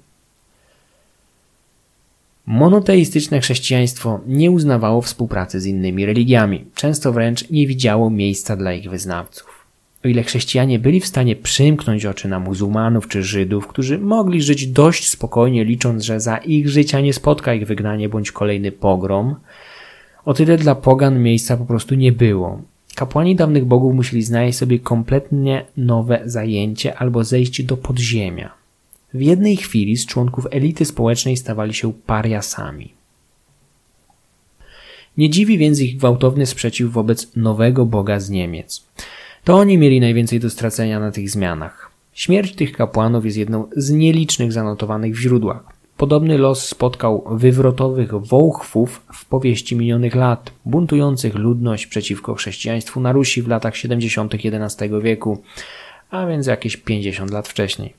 Monoteistyczne chrześcijaństwo nie uznawało współpracy z innymi religiami, często wręcz nie widziało miejsca dla ich wyznawców. O ile chrześcijanie byli w stanie przymknąć oczy na muzułmanów czy Żydów, którzy mogli żyć dość spokojnie, licząc, że za ich życia nie spotka ich wygnanie bądź kolejny pogrom, o tyle dla pogan miejsca po prostu nie było. Kapłani dawnych bogów musieli znaleźć sobie kompletnie nowe zajęcie albo zejść do podziemia. W jednej chwili z członków elity społecznej stawali się pariasami. Nie dziwi więc ich gwałtowny sprzeciw wobec nowego boga z Niemiec. To oni mieli najwięcej do stracenia na tych zmianach. Śmierć tych kapłanów jest jedną z nielicznych zanotowanych w źródłach. Podobny los spotkał wywrotowych wołchwów w powieści minionych lat, buntujących ludność przeciwko chrześcijaństwu na Rusi w latach 70. XI wieku, a więc jakieś 50 lat wcześniej.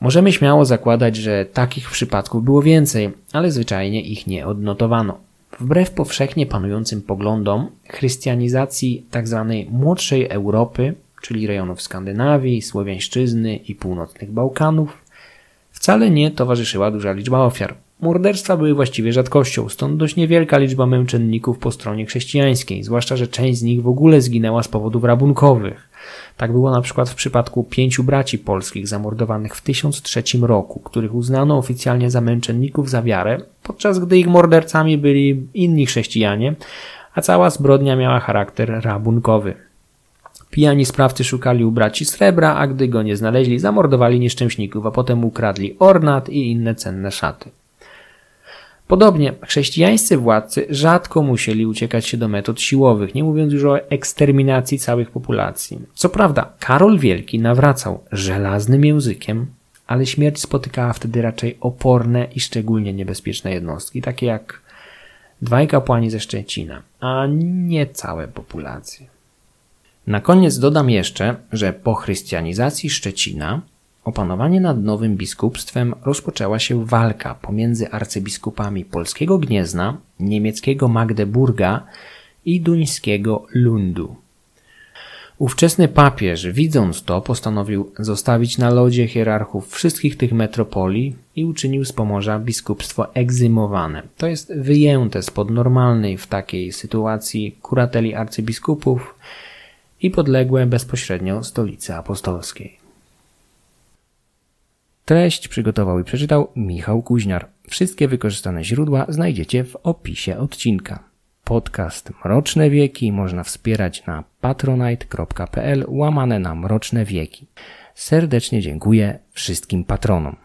Możemy śmiało zakładać, że takich przypadków było więcej, ale zwyczajnie ich nie odnotowano. Wbrew powszechnie panującym poglądom, chrystianizacji tzw. Tak młodszej Europy, czyli rejonów Skandynawii, Słowiańszczyzny i północnych Bałkanów, wcale nie towarzyszyła duża liczba ofiar. Morderstwa były właściwie rzadkością, stąd dość niewielka liczba męczenników po stronie chrześcijańskiej, zwłaszcza, że część z nich w ogóle zginęła z powodów rabunkowych. Tak było na przykład w przypadku pięciu braci polskich zamordowanych w 1003 roku, których uznano oficjalnie za męczenników za wiarę, podczas gdy ich mordercami byli inni chrześcijanie, a cała zbrodnia miała charakter rabunkowy. Pijani sprawcy szukali u braci srebra, a gdy go nie znaleźli, zamordowali nieszczęśników, a potem ukradli ornat i inne cenne szaty. Podobnie chrześcijańscy władcy rzadko musieli uciekać się do metod siłowych, nie mówiąc już o eksterminacji całych populacji. Co prawda, Karol Wielki nawracał żelaznym językiem, ale śmierć spotykała wtedy raczej oporne i szczególnie niebezpieczne jednostki, takie jak dwaj kapłani ze Szczecina, a nie całe populacje. Na koniec dodam jeszcze, że po chrystianizacji Szczecina opanowanie nad nowym biskupstwem rozpoczęła się walka pomiędzy arcybiskupami polskiego Gniezna, niemieckiego Magdeburga i duńskiego Lundu. Ówczesny papież, widząc to, postanowił zostawić na lodzie hierarchów wszystkich tych metropolii i uczynił z Pomorza biskupstwo egzymowane, to jest wyjęte spod normalnej w takiej sytuacji kurateli arcybiskupów i podległe bezpośrednio stolicy apostolskiej. Treść przygotował i przeczytał Michał Kuźniar. Wszystkie wykorzystane źródła znajdziecie w opisie odcinka. Podcast Mroczne Wieki można wspierać na patronite.pl łamane na Mroczne Wieki. Serdecznie dziękuję wszystkim patronom.